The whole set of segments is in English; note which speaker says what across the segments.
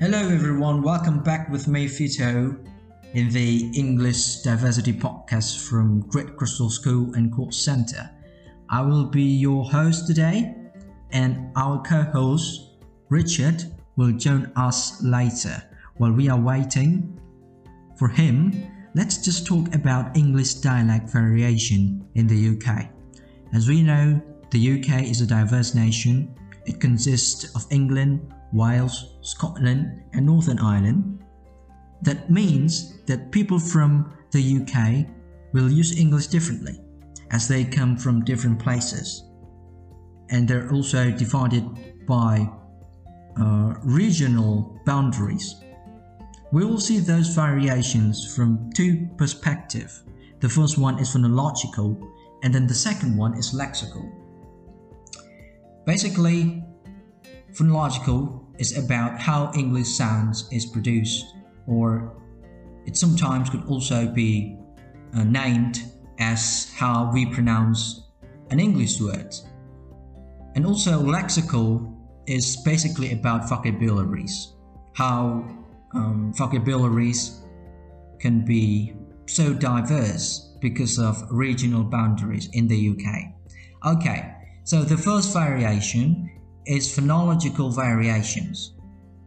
Speaker 1: Hello, everyone. Welcome back with me, Fito, in the English Diversity Podcast from Great Crystal School and Course Center. I will be your host today, and our co host, Richard, will join us later. While we are waiting for him, let's just talk about English dialect variation in the UK. As we know, the UK is a diverse nation. It consists of England, Wales, Scotland, and Northern Ireland. That means that people from the UK will use English differently as they come from different places. And they're also divided by uh, regional boundaries. We will see those variations from two perspectives. The first one is phonological, and then the second one is lexical. Basically, Phonological is about how English sounds is produced, or it sometimes could also be uh, named as how we pronounce an English word. And also, lexical is basically about vocabularies, how um, vocabularies can be so diverse because of regional boundaries in the UK. Okay, so the first variation is phonological variations.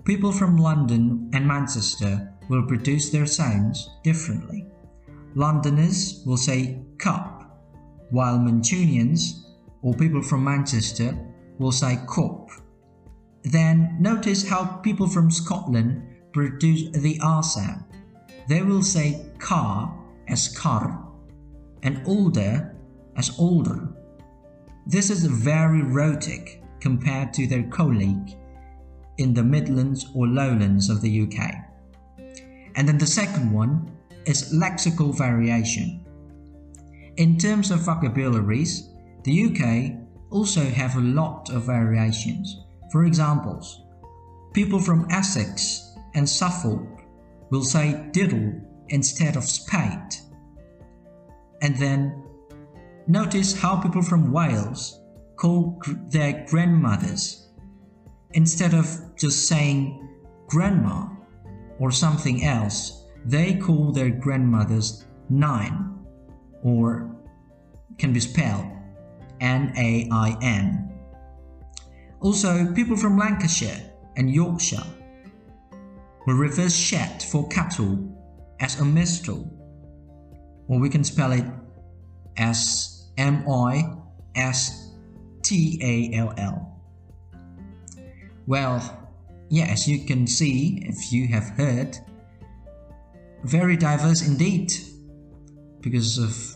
Speaker 1: People from London and Manchester will produce their sounds differently. Londoners will say cup, while Mancunians or people from Manchester will say cop. Then notice how people from Scotland produce the R sound. They will say car as car and older as older. This is very rhotic compared to their colleague in the Midlands or Lowlands of the UK. And then the second one is lexical variation. In terms of vocabularies, the UK also have a lot of variations. For examples, people from Essex and Suffolk will say diddle instead of spade. And then notice how people from Wales call their grandmothers. Instead of just saying grandma or something else they call their grandmothers nain or can be spelled n-a-i-n also people from lancashire and yorkshire will reverse shed for cattle as a mistle or we can spell it as m-i-s T A L L. Well, yeah, as you can see, if you have heard, very diverse indeed because of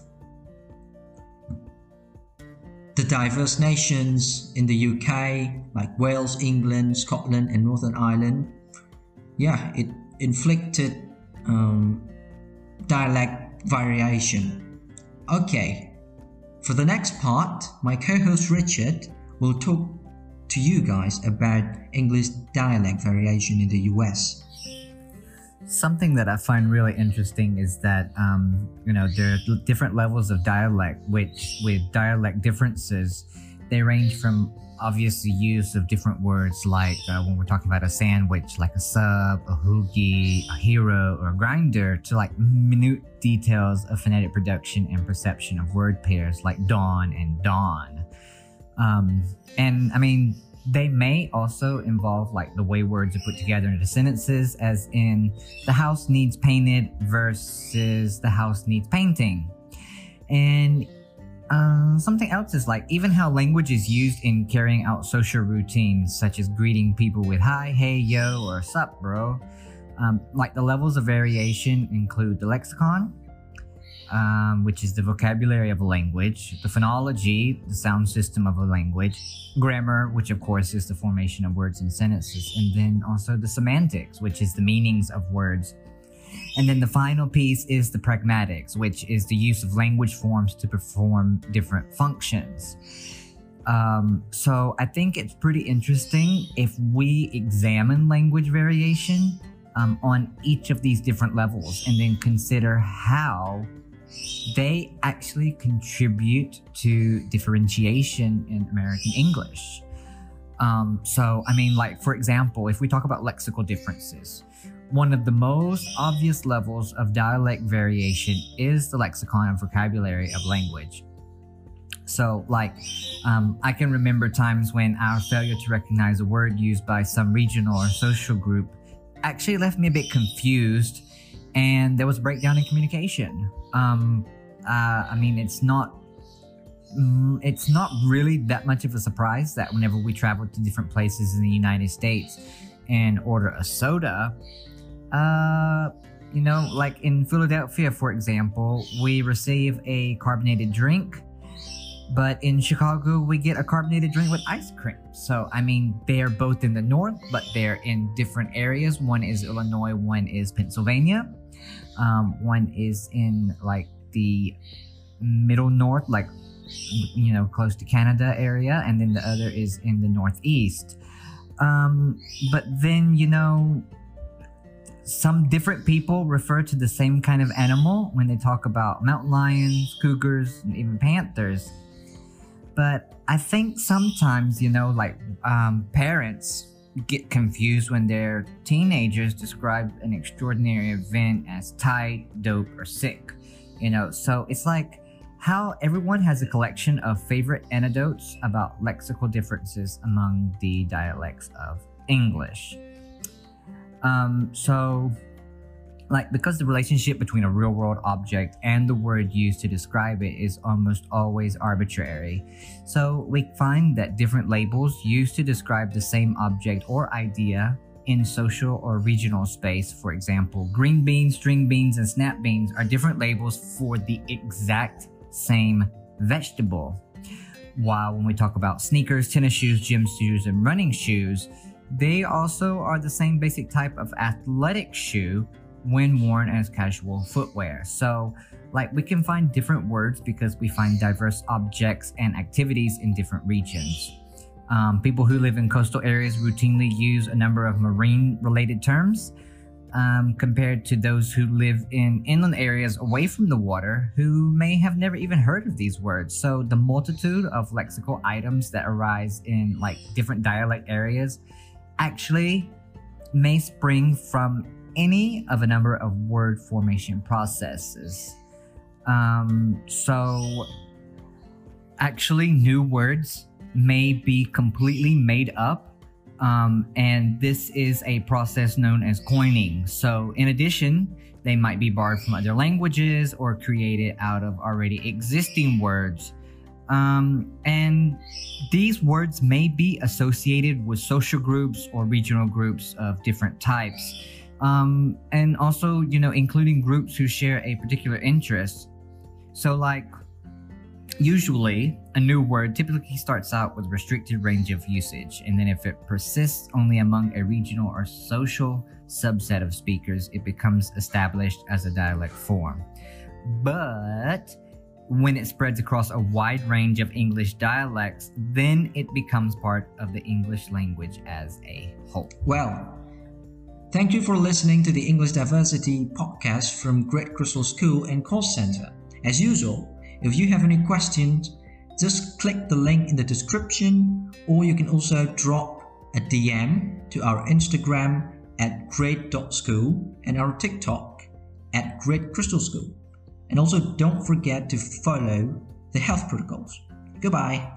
Speaker 1: the diverse nations in the UK, like Wales, England, Scotland, and Northern Ireland. Yeah, it inflicted um, dialect variation. Okay, for the next part, my co host Richard will talk to you guys about English dialect variation in the US.
Speaker 2: Something that I find really interesting is that um, you know there are different levels of dialect, which with dialect differences, they range from obviously use of different words like uh, when we're talking about a sandwich like a sub a hoagie a hero or a grinder to like minute details of phonetic production and perception of word pairs like dawn and don. Um, and i mean they may also involve like the way words are put together into sentences as in the house needs painted versus the house needs painting. And uh, something else is like even how language is used in carrying out social routines, such as greeting people with hi, hey, yo, or sup, bro. Um, like the levels of variation include the lexicon, um, which is the vocabulary of a language, the phonology, the sound system of a language, grammar, which of course is the formation of words and sentences, and then also the semantics, which is the meanings of words and then the final piece is the pragmatics, which is the use of language forms to perform different functions. Um, so I think it's pretty interesting if we examine language variation um, on each of these different levels and then consider how they actually contribute to differentiation in American English. Um, so, I mean, like, for example, if we talk about lexical differences, one of the most obvious levels of dialect variation is the lexicon and vocabulary of language. So, like, um, I can remember times when our failure to recognize a word used by some regional or social group actually left me a bit confused, and there was a breakdown in communication. Um, uh, I mean, it's not mm, it's not really that much of a surprise that whenever we travel to different places in the United States and order a soda, uh, you know, like in Philadelphia, for example, we receive a carbonated drink but in Chicago, we get a carbonated drink with ice cream. So, I mean, they're both in the north, but they're in different areas. One is Illinois, one is Pennsylvania. Um, one is in like the middle north, like, you know, close to Canada area. And then the other is in the northeast. Um, but then, you know, some different people refer to the same kind of animal when they talk about mountain lions, cougars, and even panthers. But I think sometimes, you know, like um, parents get confused when their teenagers describe an extraordinary event as tight, dope, or sick. You know, so it's like how everyone has a collection of favorite anecdotes about lexical differences among the dialects of English. Um, so like because the relationship between a real world object and the word used to describe it is almost always arbitrary. So we find that different labels used to describe the same object or idea in social or regional space, for example, green beans, string beans, and snap beans are different labels for the exact same vegetable. While when we talk about sneakers, tennis shoes, gym shoes, and running shoes, they also are the same basic type of athletic shoe when worn as casual footwear. So, like, we can find different words because we find diverse objects and activities in different regions. Um, people who live in coastal areas routinely use a number of marine related terms um, compared to those who live in inland areas away from the water who may have never even heard of these words. So, the multitude of lexical items that arise in like different dialect areas actually may spring from any of a number of word formation processes. Um, so, actually, new words may be completely made up. Um, and this is a process known as coining. So, in addition, they might be borrowed from other languages or created out of already existing words. Um, and these words may be associated with social groups or regional groups of different types. Um, and also you know including groups who share a particular interest. So like usually a new word typically starts out with a restricted range of usage. And then if it persists only among a regional or social subset of speakers it becomes established as a dialect form. But when it spreads across a wide range of English dialects, then it becomes part of the English language as a whole.
Speaker 1: Well, Thank you for listening to the English Diversity podcast from Great Crystal School and Call Center. As usual, if you have any questions, just click the link in the description, or you can also drop a DM to our Instagram at great.school and our TikTok at Great Crystal School. And also don't forget to follow the health protocols. Goodbye.